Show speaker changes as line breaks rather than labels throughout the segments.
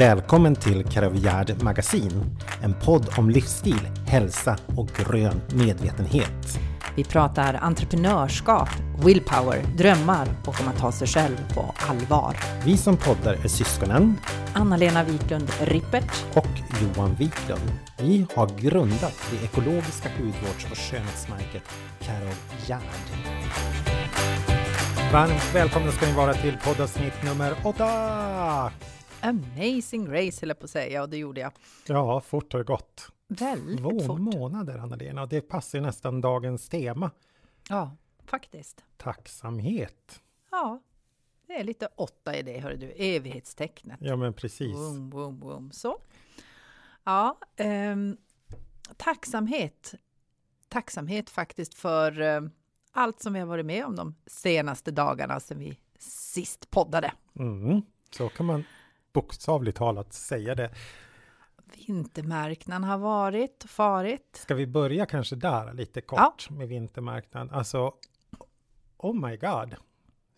Välkommen till Karavjärd Magasin, en podd om livsstil, hälsa och grön medvetenhet.
Vi pratar entreprenörskap, willpower, drömmar och om att ta sig själv på allvar.
Vi som poddar är syskonen
Anna-Lena Wiklund Rippert
och Johan Wiklund. Vi har grundat det ekologiska hudvårds och skönhetsmärket Karol Gerd. Varmt välkomna ska ni vara till poddavsnitt nummer åtta!
Amazing Grace höll jag på att säga och det gjorde jag.
Ja, fort har det gått.
Väldigt
Två
fort.
månader, Anna-Lena, och det passar ju nästan dagens tema.
Ja, faktiskt.
Tacksamhet.
Ja, det är lite åtta i det, hör du. Evighetstecknet.
Ja, men precis.
Boom, boom, boom. Så. Ja, ehm, tacksamhet. Tacksamhet faktiskt för eh, allt som vi har varit med om de senaste dagarna sedan vi sist poddade.
Mm, så kan man bokstavligt talat säga det.
Vintermarknaden har varit och farit.
Ska vi börja kanske där lite kort med vintermarknaden? Alltså, oh my god.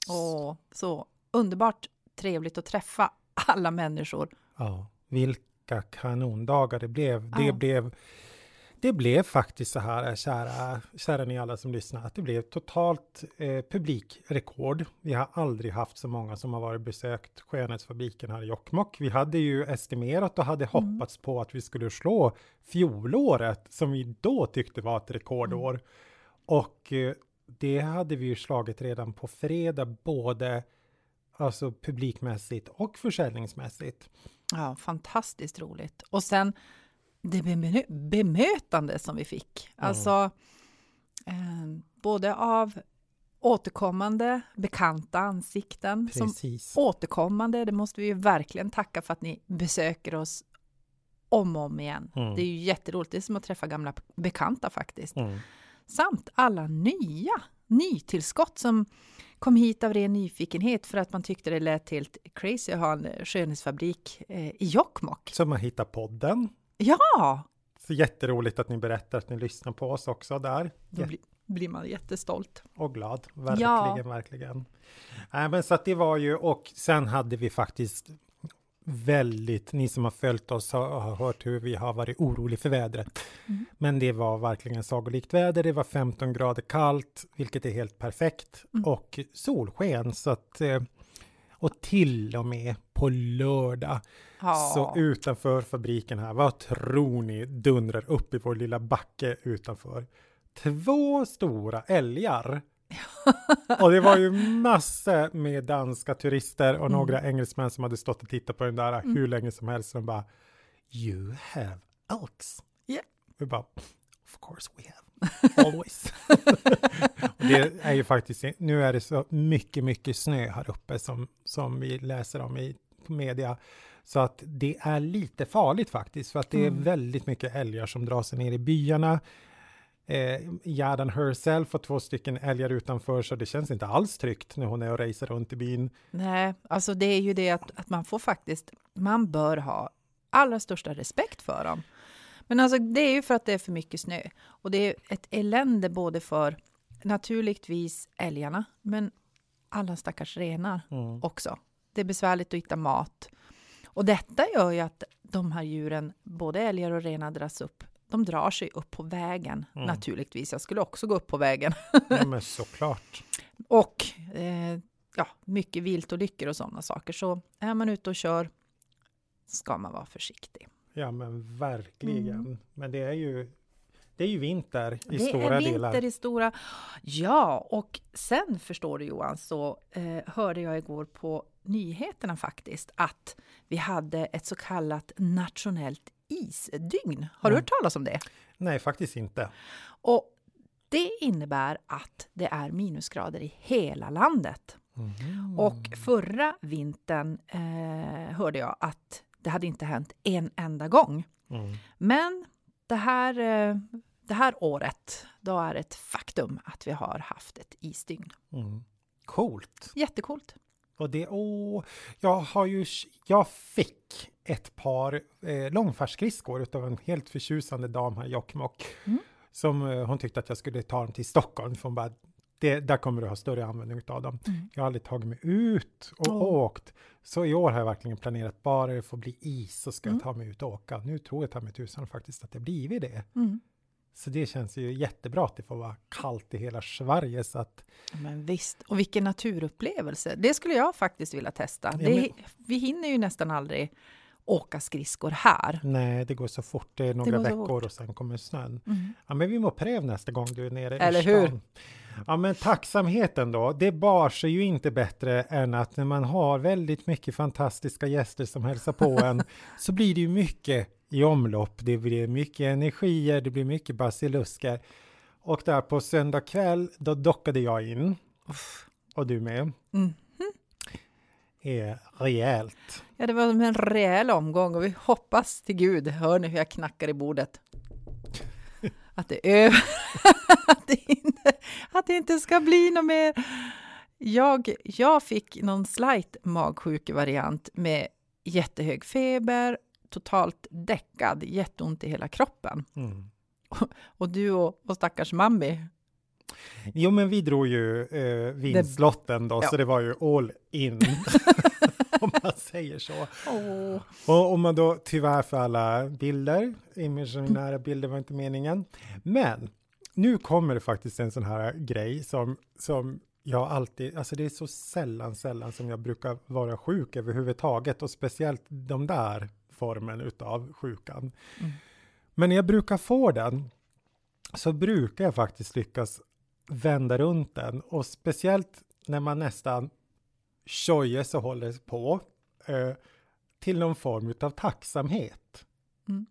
Och så underbart trevligt att träffa alla människor.
Ja, vilka kanondagar det blev. Det
Ja.
blev det blev faktiskt så här, kära, kära ni alla som lyssnar, att det blev totalt eh, publikrekord. Vi har aldrig haft så många som har varit besökt skönhetsfabriken här i Jokkmokk. Vi hade ju estimerat och hade hoppats på att vi skulle slå fjolåret, som vi då tyckte var ett rekordår. Och eh, det hade vi ju slagit redan på fredag, både alltså publikmässigt och försäljningsmässigt.
Ja, fantastiskt roligt. Och sen det bemö bemötande som vi fick. Alltså eh, både av återkommande bekanta ansikten som
Precis.
återkommande. Det måste vi ju verkligen tacka för att ni besöker oss om och om igen.
Mm.
Det är ju jätteroligt. Det är som att träffa gamla bekanta faktiskt.
Mm.
Samt alla nya nytillskott som kom hit av ren nyfikenhet för att man tyckte det lät helt crazy att ha en skönhetsfabrik eh, i Jokkmokk.
Som har hittat podden.
Ja,
Så jätteroligt att ni berättar att ni lyssnar på oss också där.
då bli, blir man jättestolt.
Och glad, verkligen,
Ja.
verkligen. Nej, men så att det var ju, och sen hade vi faktiskt väldigt, ni som har följt oss har, har hört hur vi har varit oroliga för vädret.
Mm.
Men det var verkligen sagolikt väder, det var 15 grader kallt, vilket är helt perfekt,
Mm.
och solsken, så att, eh, och till och med på lördag
Ja,
Så utanför fabriken här, vad tror ni dundrar upp i vår lilla backe utanför? Två stora älgar. och det var ju massor med danska turister och
Mm.
några engelsmän som hade stått och tittat på den där hur länge som helst. Och bara You have elks.
Yeah.
Vi bara Of course we have. Always. och det är ju faktiskt, nu är det så mycket, mycket snö här uppe som, som vi läser om i på media. Så att det är lite farligt faktiskt, för att det är
Mm.
väldigt mycket älgar som drar sig ner i byarna. Eh, Jardan herself har två stycken älgar utanför, så det känns inte alls tryggt när hon är och racer runt i byn.
nej, alltså det är ju det att, att man får faktiskt, man bör ha allra största respekt för dem. Men alltså det är ju för att det är för mycket snö och det är ett elände både för naturligtvis älgarna, men alla stackars renar
Mm.
också. Det är besvärligt att hitta mat. Och detta gör ju att de här djuren, både älgar och renar, dras upp. De drar sig upp på vägen,
Mm.
naturligtvis. Jag skulle också gå upp på vägen.
Ja, men såklart.
Och eh, ja, mycket viltolyckor och sådana saker. Så är man ute och kör ska man vara försiktig.
Ja, men verkligen.
Mm.
Men det är ju, det är ju vinter i
det
stora
är vinter
delar.
i stora... Ja, och sen förstår du Johan, så eh, hörde jag igår på nyheterna faktiskt att vi hade ett så kallat nationellt isdygn. Har du
Mm.
hört talas om det?
Nej, faktiskt inte.
Och det innebär att det är minusgrader i hela landet.
Mhm.
Och förra vintern eh, hörde jag att det hade inte hänt en enda gång.
Mm.
Men det här, eh, det här året, då är det ett faktum att vi har haft ett isdygn.
Mm. Coolt.
Jättekult.
Och det, åh, jag har ju, jag fick ett par eh, långfärdsskridskor utav en helt förtjusande dam här i Jokkmokk.
Mm.
Som eh, hon tyckte att jag skulle ta dem till Stockholm, för hon bara, det, där kommer du ha större användning av dem.
Mm.
Jag har aldrig tagit mig ut och
Åh.
åkt. Så i år har jag verkligen planerat, bara det får bli is så ska
Mm.
jag ta mig ut och åka. Nu tror jag ta mig tusan faktiskt att det blivit det.
Mm.
Så det känns ju jättebra att det får vara kallt i hela Sverige. Så att,
Men visst, och vilken naturupplevelse. Det skulle jag faktiskt vilja testa.
Ja,
det,
men-
Vi hinner ju nästan aldrig åka skridskor här.
nej, det går så fort. Det är några
så
veckor och sen kommer snön.
Mm.
Ja, men vi må pröva nästa gång du är nere
Eller
i
hur?
Ja, men tacksamheten då, det bar sig ju inte bättre än att när man har väldigt mycket fantastiska gäster som hälsar på en, så blir det ju mycket i omlopp. Det blir mycket energier, det blir mycket basilusker. Och där på söndag kväll, då dockade jag in. Och du med.
Mm.
Är rejält.
Ja, det var som en rejäl omgång och vi hoppas till Gud, hör ni hur jag knackar i bordet? Att det är över, att, det inte, att det inte ska bli något mer. Jag, jag fick någon slight magsjukevariant med jättehög feber, totalt däckad, jätteont i hela kroppen.
Mm.
Och du och, och stackars mammi,
Jo, men vi drog ju eh, vinstlotten då,
Ja.
så det var ju all in. om man säger så.
åh,
Och om man då tyvärr för alla bilder, imaginära bilder var inte meningen. Men nu kommer det faktiskt en sån här grej som, som jag alltid, alltså det är så sällan, sällan som jag brukar vara sjuk överhuvudtaget och speciellt de där formen utav sjukan.
Mm.
Men när jag brukar få den så brukar jag faktiskt lyckas vända runt den och speciellt när man nästan tjojes och håller på eh, till någon form av tacksamhet.
Mm.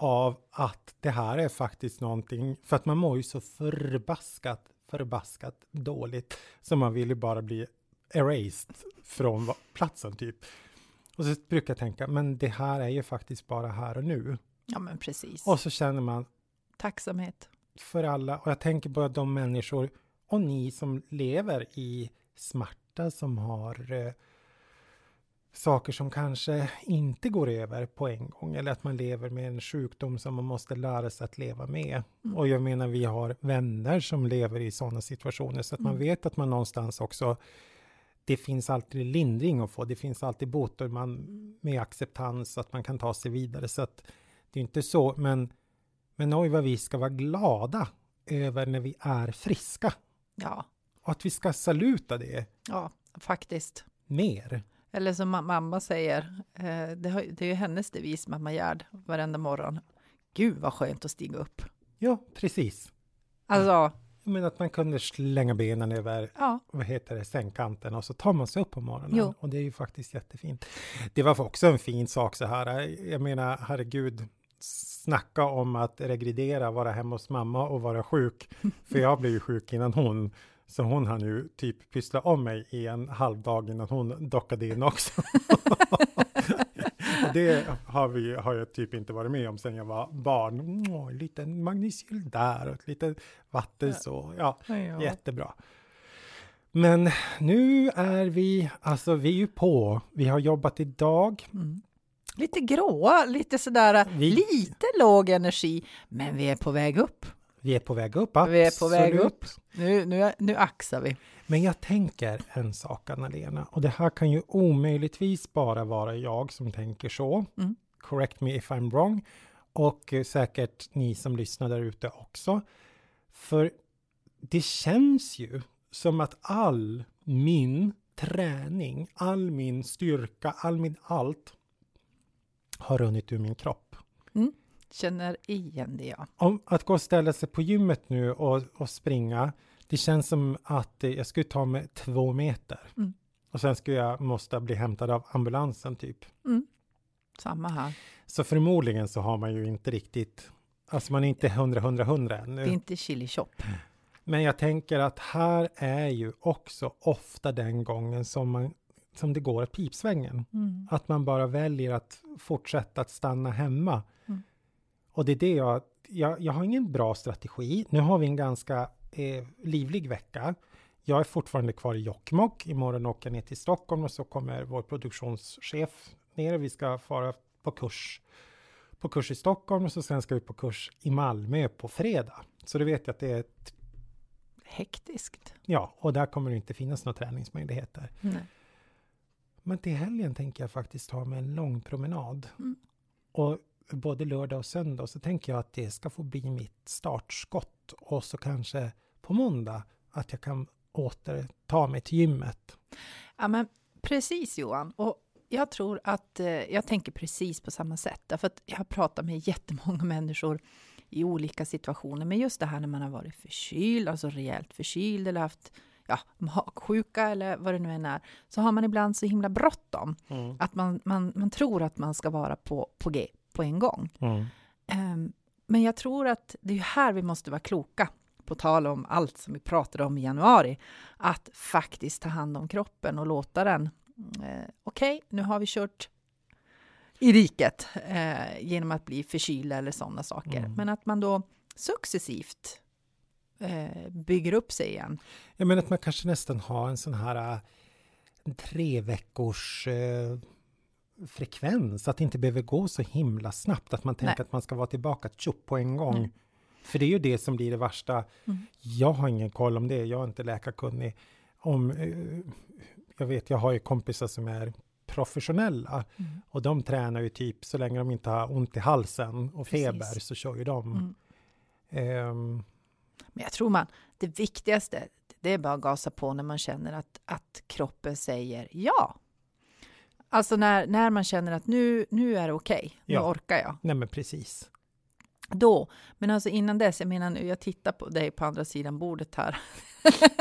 Av att det här är faktiskt någonting, för att man mår ju så förbaskat, förbaskat dåligt. Så man vill ju bara bli erased från platsen typ. Och så brukar jag tänka, men det här är ju faktiskt bara här och nu.
ja men precis.
Och så känner man
Tacksamhet.
för alla, och jag tänker på de människor och ni som lever i smärta som har eh, saker som kanske inte går över på en gång eller att man lever med en sjukdom som man måste lära sig att leva med.
Mm.
Och jag menar, vi har vänner som lever i sådana situationer så att man
Mm.
vet att man någonstans också det finns alltid lindring att få, det finns alltid botor man, med acceptans att man kan ta sig vidare. Så att det är inte så, men, men oj vad vi ska vara glada över när vi är friska.
Ja,
Och att vi ska saluta det
ja, faktiskt.
mer.
Eller som ma- mamma säger, eh, det, har, det är ju hennes devis, mamma Gerd, varenda morgon. Gud vad skönt att stiga upp.
Ja, precis.
Alltså,
Jag menar att man kunde slänga benen över,
ja,
vad heter det, sängkanten och så tar man sig upp på morgonen.
Jo.
Och det är ju faktiskt jättefint. Det var också en fin sak så här. Jag menar, herregud, snacka om att regridera, vara hemma hos mamma och vara sjuk. För jag blev ju sjuk innan hon. Så hon hann ju typ pyssla om mig i en halv dag innan hon dockade in också. Det har, vi, har jag typ inte varit med om sedan jag var barn. Åh, en liten magnesyl där och ett litet vatten så. Ja,
ja.
jättebra. Men nu är vi, alltså vi är ju på. Vi har jobbat idag.
Mm. Lite gråa, lite sådär,
Vi-
lite låg energi, men vi är på väg upp.
Vi är på väg upp,
Vi är på väg
absolut.
upp. Nu, nu, nu axar vi.
Men jag tänker en sak, Anna-Lena, och det här kan ju omöjligtvis bara vara jag som tänker så.
Mm.
Correct me if I'm wrong. Och säkert ni som lyssnar där ute också. För det känns ju som att all min träning, all min styrka, all min allt har runnit ur min kropp.
Känner igen det, ja.
Om att gå och ställa sig på gymmet nu och, och springa, det känns som att eh, jag skulle ta mig två meter.
Mm.
Och sen skulle jag måste bli hämtad av ambulansen typ.
Samma här.
Så förmodligen så har man ju inte riktigt, alltså man är inte hundra, hundra, hundra ännu.
Det är inte chili chop.
Men jag tänker att här är ju också ofta den gången som, man, som det går att pipsvängen.
Mm.
Att man bara väljer att fortsätta att stanna hemma.
Mm.
Och det är det jag, jag, jag har ingen bra strategi. Nu har vi en ganska eh, livlig vecka. Jag är fortfarande kvar i Jokkmokk. Imorgon åker jag ner till Stockholm och så kommer vår produktionschef ner. Vi ska fara på kurs på kurs i Stockholm och så sen ska vi på kurs i Malmö på fredag. Så du vet jag att det är ett
hektiskt.
Ja, och där kommer det inte finnas några träningsmöjligheter.
Nej.
Men till helgen tänker jag faktiskt ta mig en lång promenad.
Mm.
Och både lördag och söndag så tänker jag att det ska få bli mitt startskott. Och så kanske på måndag att jag kan återta mig till gymmet.
Ja, men precis Johan. Och jag tror att eh, jag tänker precis på samma sätt. Därför att jag har pratat med jättemånga människor i olika situationer. Men just det här när man har varit förkyld, alltså rejält förkyld eller haft ja, magsjuka eller vad det nu än är, så har man ibland så himla bråttom
Mm.
att man, man, man tror att man ska vara på, på G på en gång.
Mm.
Ehm, men jag tror att det är här vi måste vara kloka, på tal om allt som vi pratade om i januari, att faktiskt ta hand om kroppen och låta den, eh, okej, nu har vi kört i riket eh, genom att bli förkylda eller sådana saker,
Mm.
men att man då successivt eh, bygger upp sig igen.
Jag menar att man kanske nästan har en sån här en tre veckors eh, frekvens, att det inte behöver gå så himla snabbt, att man tänker
Nej.
att man ska vara tillbaka tjopp på en gång.
Mm.
För det är ju det som blir det värsta.
Mm.
Jag har ingen koll om det, jag är inte läkarkunnig. Om, eh, jag vet, jag har ju kompisar som är professionella
Mm.
och de tränar ju typ så länge de inte har ont i halsen och
Precis.
feber så kör ju de.
Mm.
Ehm,
Men jag tror man, det viktigaste, det är bara att gasa på när man känner att, att kroppen säger ja. Alltså när, när man känner att nu, nu är det okej, nu
Ja.
orkar jag.
nej men precis.
Då, men alltså innan dess, jag menar nu, jag tittar på dig på andra sidan bordet här.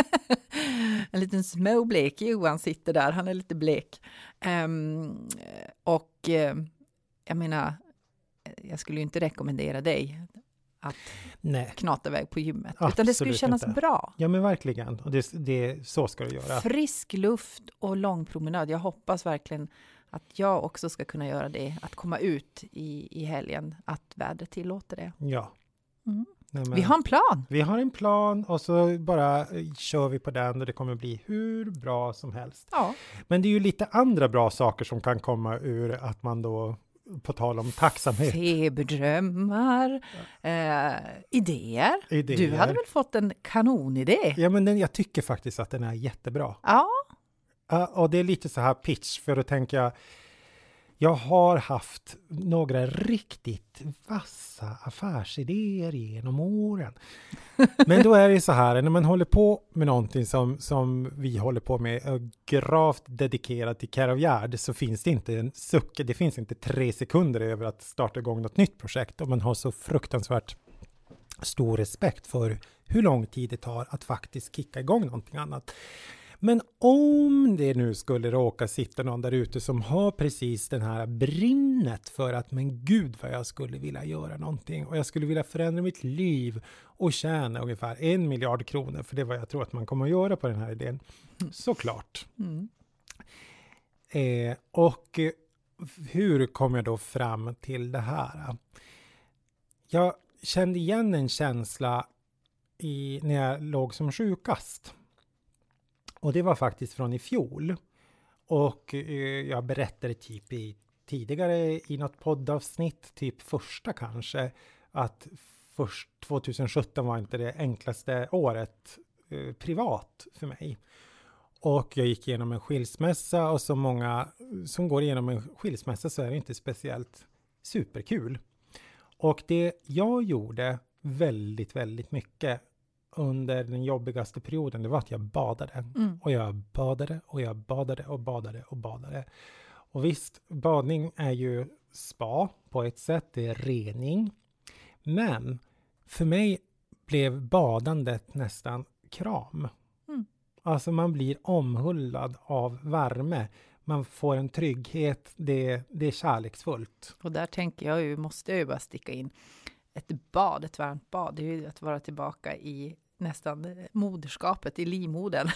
en liten småblek Johan sitter där, han är lite blek. Ehm, och ehm, jag menar, jag skulle ju inte rekommendera dig att
Nej.
knata iväg på gymmet, utan det skulle
Absolut
kännas
inte.
bra.
Ja men verkligen, och det, det, så ska du göra.
Frisk luft och lång promenad. Jag hoppas verkligen att jag också ska kunna göra det, att komma ut i, i helgen, att vädret tillåter det.
Ja.
Mm.
Nej,
Vi har en plan.
vi har en plan och så bara eh, kör vi på den och det kommer bli hur bra som helst.
Ja.
Men det är ju lite andra bra saker som kan komma ur att man då, på tal om tacksamhet,
Feberdrömmar, eh, idéer.
idéer.
Du hade väl fått en kanonidé?
Ja men den, jag tycker faktiskt att den är jättebra.
Ja,
Ja, och det är lite så här pitch, för då tänker jag, har haft några riktigt vassa affärsidéer genom åren. Men då är det så här, när man håller på med någonting som, som vi håller på med, och gravt dedikerat till Care of Gerd, så finns det inte en suck, det finns inte tre sekunder över att starta igång något nytt projekt och man har så fruktansvärt stor respekt för hur lång tid det tar att faktiskt kicka igång någonting annat. Men om det nu skulle råka sitta någon där ute som har precis den här brinnet för att men gud vad jag skulle vilja göra någonting och jag skulle vilja förändra mitt liv och tjäna ungefär en miljard kronor för det är vad jag tror att man kommer att göra på den här idén. Såklart.
mm.
Eh, och hur kom jag då fram till det här? Jag kände igen en känsla i, när jag låg som sjukast. Och det var faktiskt från i fjol. Och eh, jag berättade typ i, tidigare i något poddavsnitt, typ första kanske, att först 2017 var inte det enklaste året eh, privat för mig. Och jag gick igenom en skilsmässa och som många som går igenom en skilsmässa så är det inte speciellt superkul. Och det jag gjorde väldigt, väldigt mycket under den jobbigaste perioden, det var att jag badade.
Mm.
Och jag badade och jag badade och badade och badade. Och visst, badning är ju spa på ett sätt, det är rening. Men för mig blev badandet nästan kram.
Mm.
Alltså man blir omhullad av värme. Man får en trygghet, det, det är kärleksfullt.
Och där tänker jag ju, måste jag ju bara sticka in, ett bad, ett varmt bad, det är ju att vara tillbaka i nästan moderskapet, i livmodern.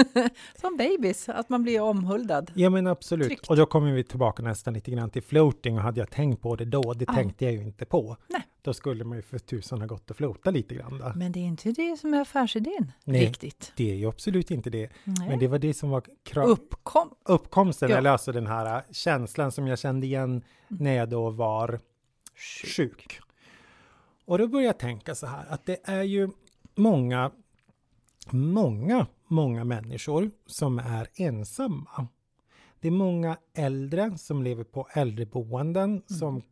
Som babys, att man blir omhuldad.
Ja men absolut.
Tryggt.
Och då kommer vi tillbaka nästan lite grann till floating och hade jag tänkt på det då, det
Ja.
tänkte jag ju inte på.
Nej.
Då skulle man ju för tusan ha gått och floata lite grann. Då.
Men det är inte det som är affärsidén,
Nej.
riktigt.
Det är ju absolut inte det.
Nej.
Men det var det som var
Uppkom.
uppkomsten,
Ja.
eller alltså den här äh, känslan som jag kände igen
Mm.
när jag då var sjuk. Och då började jag tänka så här att det är ju många många, många människor som är ensamma. Det är många äldre som lever på äldreboenden mm. som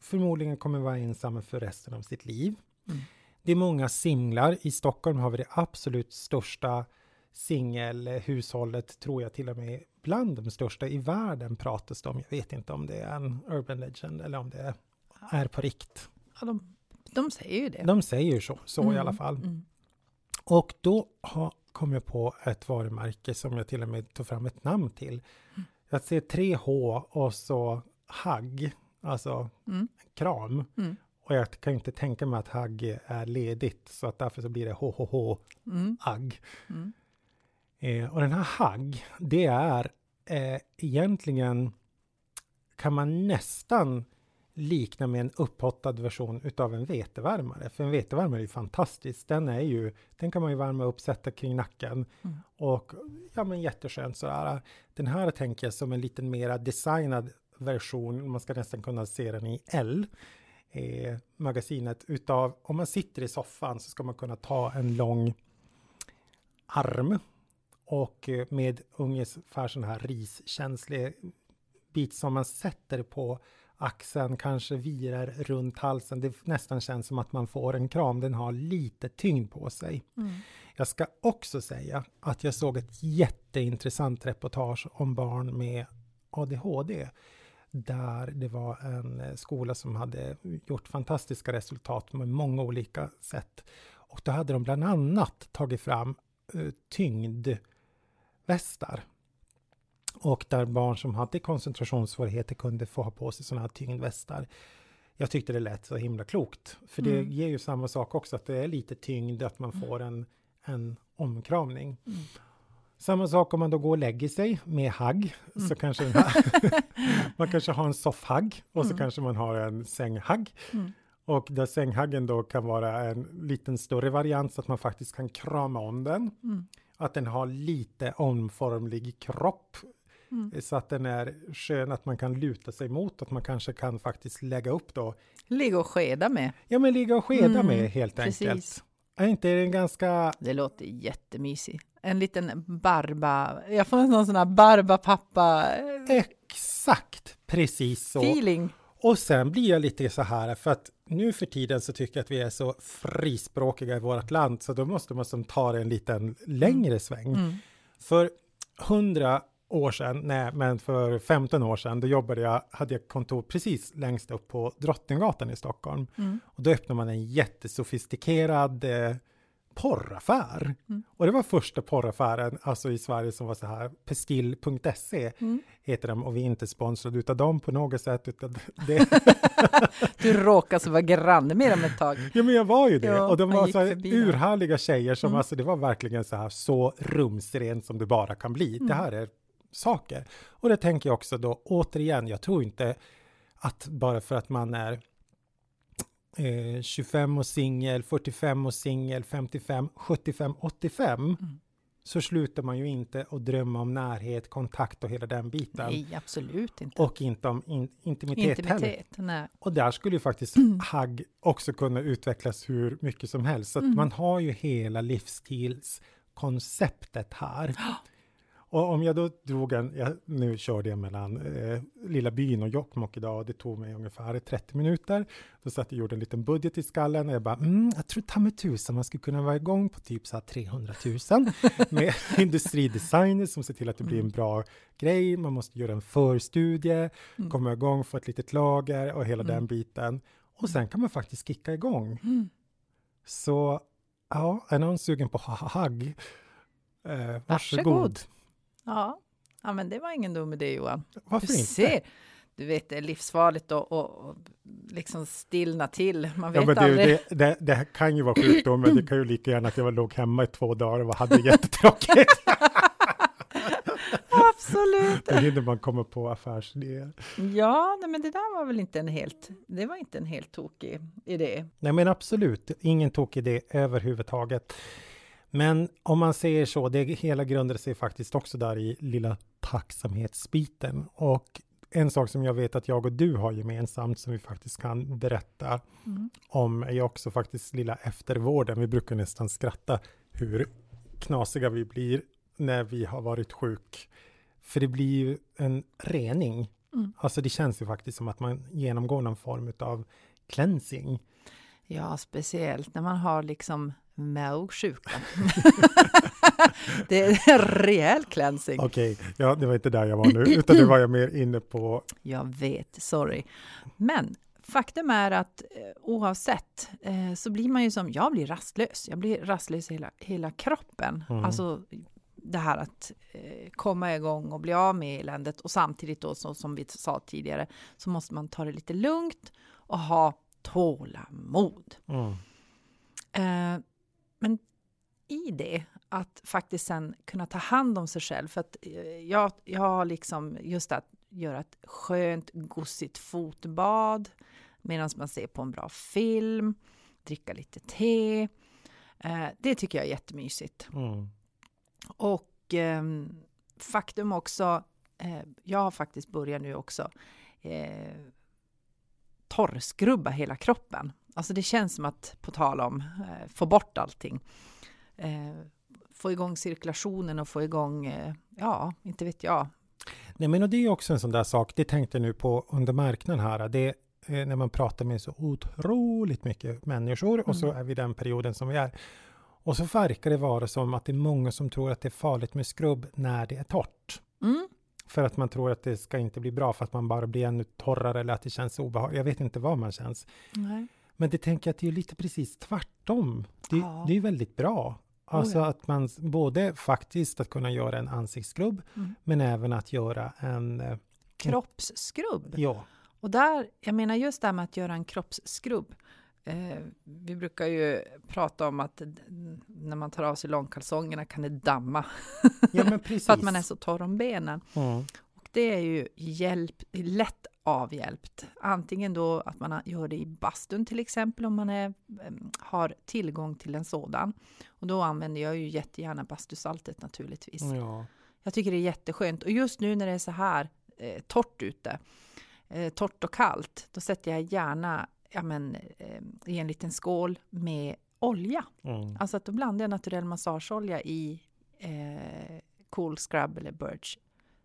förmodligen kommer vara ensamma för resten av sitt liv. Mm. Det är många singlar. I Stockholm har vi det absolut största singelhushållet, tror jag till och med bland de största i världen pratas det om. Jag vet inte om det är en urban legend eller om det är på rikt.
Ja, de, de säger ju det.
De säger så, så mm, i alla fall. Mm. Och då har, kom jag på ett varumärke som jag till och med tog fram ett namn till. Mm. Jag ser 3H och så hagg, alltså mm. kram. Mm. Och jag kan inte tänka mig att hagg är ledigt, så att därför så blir det HHH, mm. Mm. Eh, och den här hagg, det är eh, egentligen, kan man nästan likna med en upphottad version utav en vetevärmare. För en vetevärmare är ju fantastisk. Den är ju, den kan man ju värma upp, sätta kring nacken mm. och ja men jätteskönt sådär. Den här tänker jag som en lite mera designad version, man ska nästan kunna se den i L eh, magasinet utav, om man sitter i soffan så ska man kunna ta en lång arm och eh, med ungefär sån här riskänslig bit som man sätter på axeln, kanske virar runt halsen. Det nästan känns som att man får en kram. Den har lite tyngd på sig. Mm. Jag ska också säga att jag såg ett jätteintressant reportage om barn med ADHD där det var en eh, skola som hade gjort fantastiska resultat med många olika sätt. Och då hade de bland annat tagit fram uh, tyngdvästar. Och där barn som hade koncentrationssvårigheter kunde få ha på sig sådana här tyngdvästar. Jag tyckte det lät så himla klokt. För det mm. ger ju samma sak också, att det är lite tyngd, att man får en, en omkramning. Mm. Samma sak om man då går och lägger sig med hagg, mm. så kanske här, man kanske har en soffhagg och så mm. kanske man har en sänghagg. Mm. Och där sänghaggen då kan vara en liten större variant så att man faktiskt kan krama om den. Mm. Att den har lite omformlig kropp. Mm. Så att den är skön att man kan luta sig mot, att man kanske kan faktiskt lägga upp då.
Ligga och skeda med.
Ja, men ligga och skeda mm. med helt Precis. enkelt. Är inte det ganska...
Det låter jättemysigt en liten barba, jag får en sån här barba-pappa...
Exakt, precis så.
Feeling.
Och sen blir jag lite så här, för att nu för tiden så tycker jag att vi är så frispråkiga i vårt land, så då måste man som ta en liten längre sväng. Mm. För hundra år sedan, nej, men för 15 år sedan, då jobbade jag, hade jag kontor precis längst upp på Drottninggatan i Stockholm. Mm. Och då öppnade man en jättesofistikerad eh, porraffär. Mm. Och det var första porraffären alltså i Sverige som var så här, Pestil.se mm. heter de och vi är inte sponsrade utav dem på något sätt. Utan det.
du råkade så vara granne med dem ett tag.
Ja, men jag var ju det. Ja, och de var så här urhärliga tjejer som mm. alltså, det var verkligen så här så rumsrent som det bara kan bli. Det mm. här är saker. Och det tänker jag också då, återigen, jag tror inte att bara för att man är eh, 25 och singel, 45 och singel, 55, 75, 85 mm. så slutar man ju inte att drömma om närhet, kontakt och hela den biten.
Nej, absolut inte.
Och inte om in, intimitet, intimitet heller.
Nej.
Och där skulle ju faktiskt mm. hagg också kunna utvecklas hur mycket som helst. Så mm. man har ju hela livsstilskonceptet här. Och om jag då drog en, jag, nu körde jag mellan eh, lilla byn och Jokkmokk idag och det tog mig ungefär 30 minuter. Då satt jag och gjorde en liten budget i skallen och jag bara, mm, jag tror ta mig tusan man skulle kunna vara igång på typ så 300 000 med industridesigner som ser till att det blir en mm. bra grej. Man måste göra en förstudie, mm. komma igång, få ett litet lager och hela mm. den biten. Och sen kan man faktiskt kicka igång. Mm. Så ja, är någon sugen på hagg? Eh, varsågod. varsågod.
Ja. ja, men det var ingen dum idé Johan.
Varför
du
inte?
Ser, du vet, det är livsfarligt att och, liksom stillna till. Man vet
ja, men
aldrig.
Det, det, det, kan ju vara sjukdom, men det kan ju lika gärna att jag låg hemma i två dagar och hade jättetråkigt.
Absolut.
Då hinner man komma på affärsidéer.
Ja, nej, men det där var väl inte en helt, det var inte en helt tokig idé.
Nej, men absolut, ingen tokig idé överhuvudtaget. Men om man säger så, det hela grundade sig faktiskt också där i lilla tacksamhetsbiten. Och en sak som jag vet att jag och du har gemensamt som vi faktiskt kan berätta mm. om är också faktiskt lilla eftervården. Vi brukar nästan skratta hur knasiga vi blir när vi har varit sjuk. För det blir ju en rening.
Mm.
Alltså det känns ju faktiskt som att man genomgår någon form av cleansing.
Ja, speciellt när man har liksom magsjuka. det är en rejäl cleansing.
Okej, ja det var inte där jag var nu, utan det var jag mer inne på.
Jag vet, sorry. Men faktum är att eh, oavsett eh, så blir man ju som, jag blir rastlös. Jag blir rastlös i hela, hela kroppen.
Mm.
Alltså det här att eh, komma igång och bli av med eländet och samtidigt då så, som vi sa tidigare så måste man ta det lite lugnt och ha tålamod.
Mm.
Eh, men i det, att faktiskt sen kunna ta hand om sig själv. För att eh, jag, jag har liksom just att göra ett skönt, gosigt fotbad medan man ser på en bra film, dricka lite te. Eh, det tycker jag är jättemysigt.
Mm.
Och eh, faktum också, eh, jag har faktiskt börjat nu också eh, torrskrubba hela kroppen. Alltså det känns som att, på tal om, eh, få bort allting. Eh, få igång cirkulationen och få igång, eh, ja, inte vet jag.
Nej men och det är också en sån där sak, det tänkte jag nu på under marknaden här, det är när man pratar med så otroligt mycket människor och så
Mm.
är vi i den perioden som vi är. Och så verkar det vara som att det är många som tror att det är farligt med skrubb när det är torrt.
Mm.
För att man tror att det ska inte bli bra för att man bara blir ännu torrare eller att det känns obehagligt. Jag vet inte vad man känns.
Nej.
Men det tänker jag att det är lite precis tvärtom. Det,
Ja.
det är väldigt bra. Alltså
ja.
att man både faktiskt att kunna göra en ansiktsskrubb
Mm.
men även att göra en... eh,
Kroppsskrubb.
Ja,
Och där, jag menar just det här med att göra en kroppsskrubb. Eh, vi brukar ju prata om att när man tar av sig långkalsongerna kan det damma
ja men precis.
för att man är så torr om benen.
Mm.
Och det är ju hjälp, lätt avhjälpt. Antingen då att man gör det i bastun till exempel om man är, har tillgång till en sådan. Och då använder jag ju jättegärna bastusaltet naturligtvis.
Ja.
Jag tycker det är jätteskönt. Och just nu när det är så här eh, torrt ute, eh, torrt och kallt, då sätter jag gärna ja, men, eh, i en liten skål med olja.
Mm.
Alltså att då blandar jag naturell massageolja i eh, cool scrub eller birch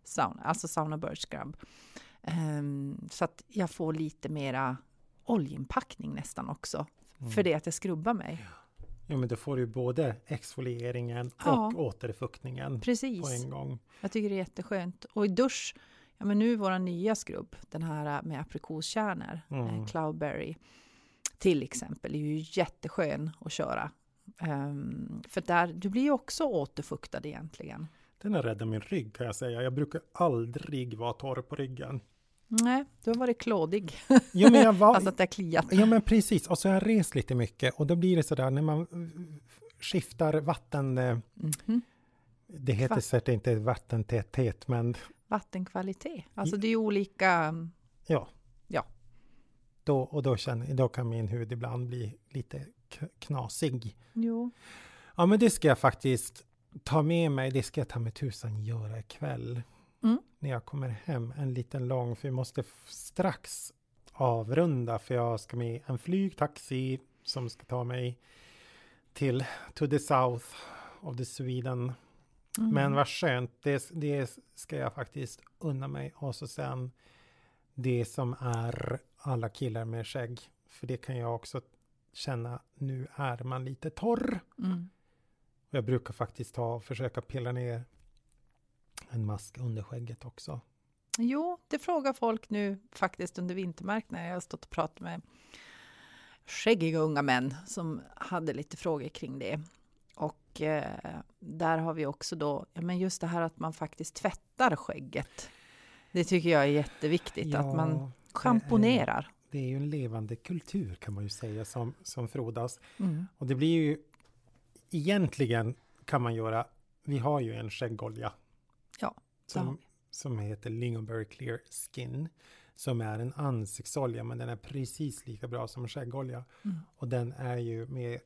sauna, alltså sauna birch scrub. Ehm, så att jag får lite mera oljeinpackning nästan också.
Mm.
För det att jag skrubbar mig.
ja, men då får du både exfolieringen
Ja.
och återfuktningen på
Precis.
en gång.
Jag tycker det är jätteskönt. Och i dusch, ja men nu våra nya skrubb, den här med aprikoskärnor,
Mm.
eh, cloudberry till exempel, är ju jätteskön att köra. Ehm, för där, du blir ju också återfuktad egentligen.
Den har räddat min rygg kan jag säga. Jag brukar aldrig vara torr på ryggen.
Nej, du har varit klådig.
Ja, men jag var...
Alltså att det har kliat.
Ja men precis, och så har jag rest lite mycket och då blir det sådär när man skiftar vatten, eh,
Mhm.
det heter säkert inte vattentäthet men
Vattenkvalitet. Alltså det är olika...
ja.
Ja.
Då, och då, känner, då kan min hud ibland bli lite knasig.
Jo.
Ja men det ska jag faktiskt ta med mig, det ska jag ta med tusan göra ikväll.
Mm.
När jag kommer hem, en liten lång, för vi måste strax avrunda för jag ska med en flygtaxi som ska ta mig till to the south of the Sweden.
Mm.
Men vad skönt, det, det ska jag faktiskt unna mig. Och så sen det som är alla killar med skägg. För det kan jag också känna, nu är man lite torr.
Mm.
Jag brukar faktiskt ta och försöka pilla ner en mask under skägget också.
Jo, det frågar folk nu faktiskt under vintermarknaden. Jag har stått och pratat med skäggiga unga män som hade lite frågor kring det. Och eh, där har vi också då, ja men just det här att man faktiskt tvättar skägget. Det tycker jag är jätteviktigt, att man schamponerar.
Det är ju en levande kultur kan man ju säga som, som frodas.
Mm.
Och det blir ju egentligen kan man göra, vi har ju en skäggolja. Som, som heter Lingonberry Clear Skin. Som är en ansiktsolja men den är precis lika bra som skäggolja.
Mm.
Och den är ju med,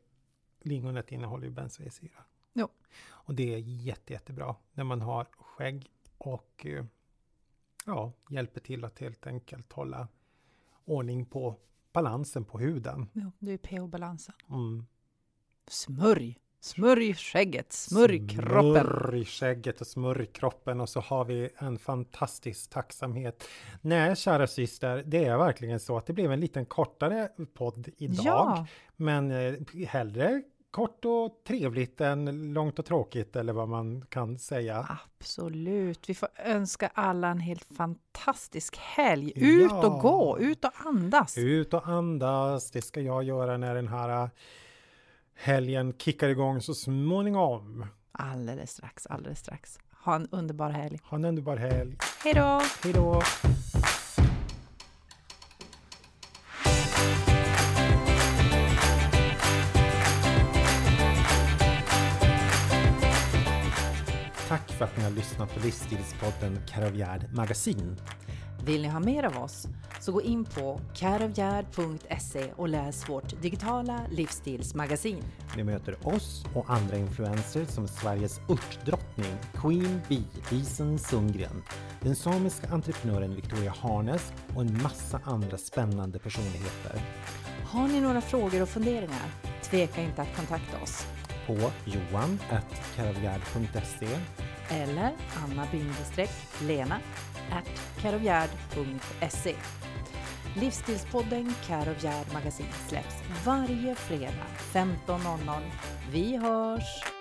lingonet innehåller ju benzoesyra.
Jo.
Och det är jätte, jättebra när man har skägg och eh, ja, hjälper till att helt enkelt hålla ordning på balansen på huden.
Jo, det är pH-balansen.
Mm.
Smörj! Smörj skägget, smörj kroppen.
Smörj skägget och smörj kroppen och så har vi en fantastisk tacksamhet. Nej, kära syster, det är verkligen så att det blev en liten kortare podd idag.
Ja.
Men eh, hellre kort och trevligt än långt och tråkigt eller vad man kan säga.
Absolut. Vi får önska alla en helt fantastisk helg. Ut
Ja.
och gå, ut och andas.
Ut och andas, det ska jag göra när den här helgen kickar igång så småningom.
Alldeles strax, alldeles strax. Ha en underbar helg.
Ha en underbar helg.
Hej då!
Hej då! Tack för att ni har lyssnat på livsstilspodden Karavjärd Magasin.
Vill ni ha mer av oss så gå in på careofgärd.se och läs vårt digitala livsstilsmagasin.
Ni möter oss och andra influencers som Sveriges örtdrottning Queen Bee Disen Sundgren, den samiska entreprenören Victoria Harnes och en massa andra spännande personligheter.
Har ni några frågor och funderingar? Tveka inte att kontakta oss.
På johan.karavjärd.se
Eller anna-lena at careofgärd.se. Livsstilspodden Care of Järd Magasin släpps varje fredag 15.00. Vi hörs!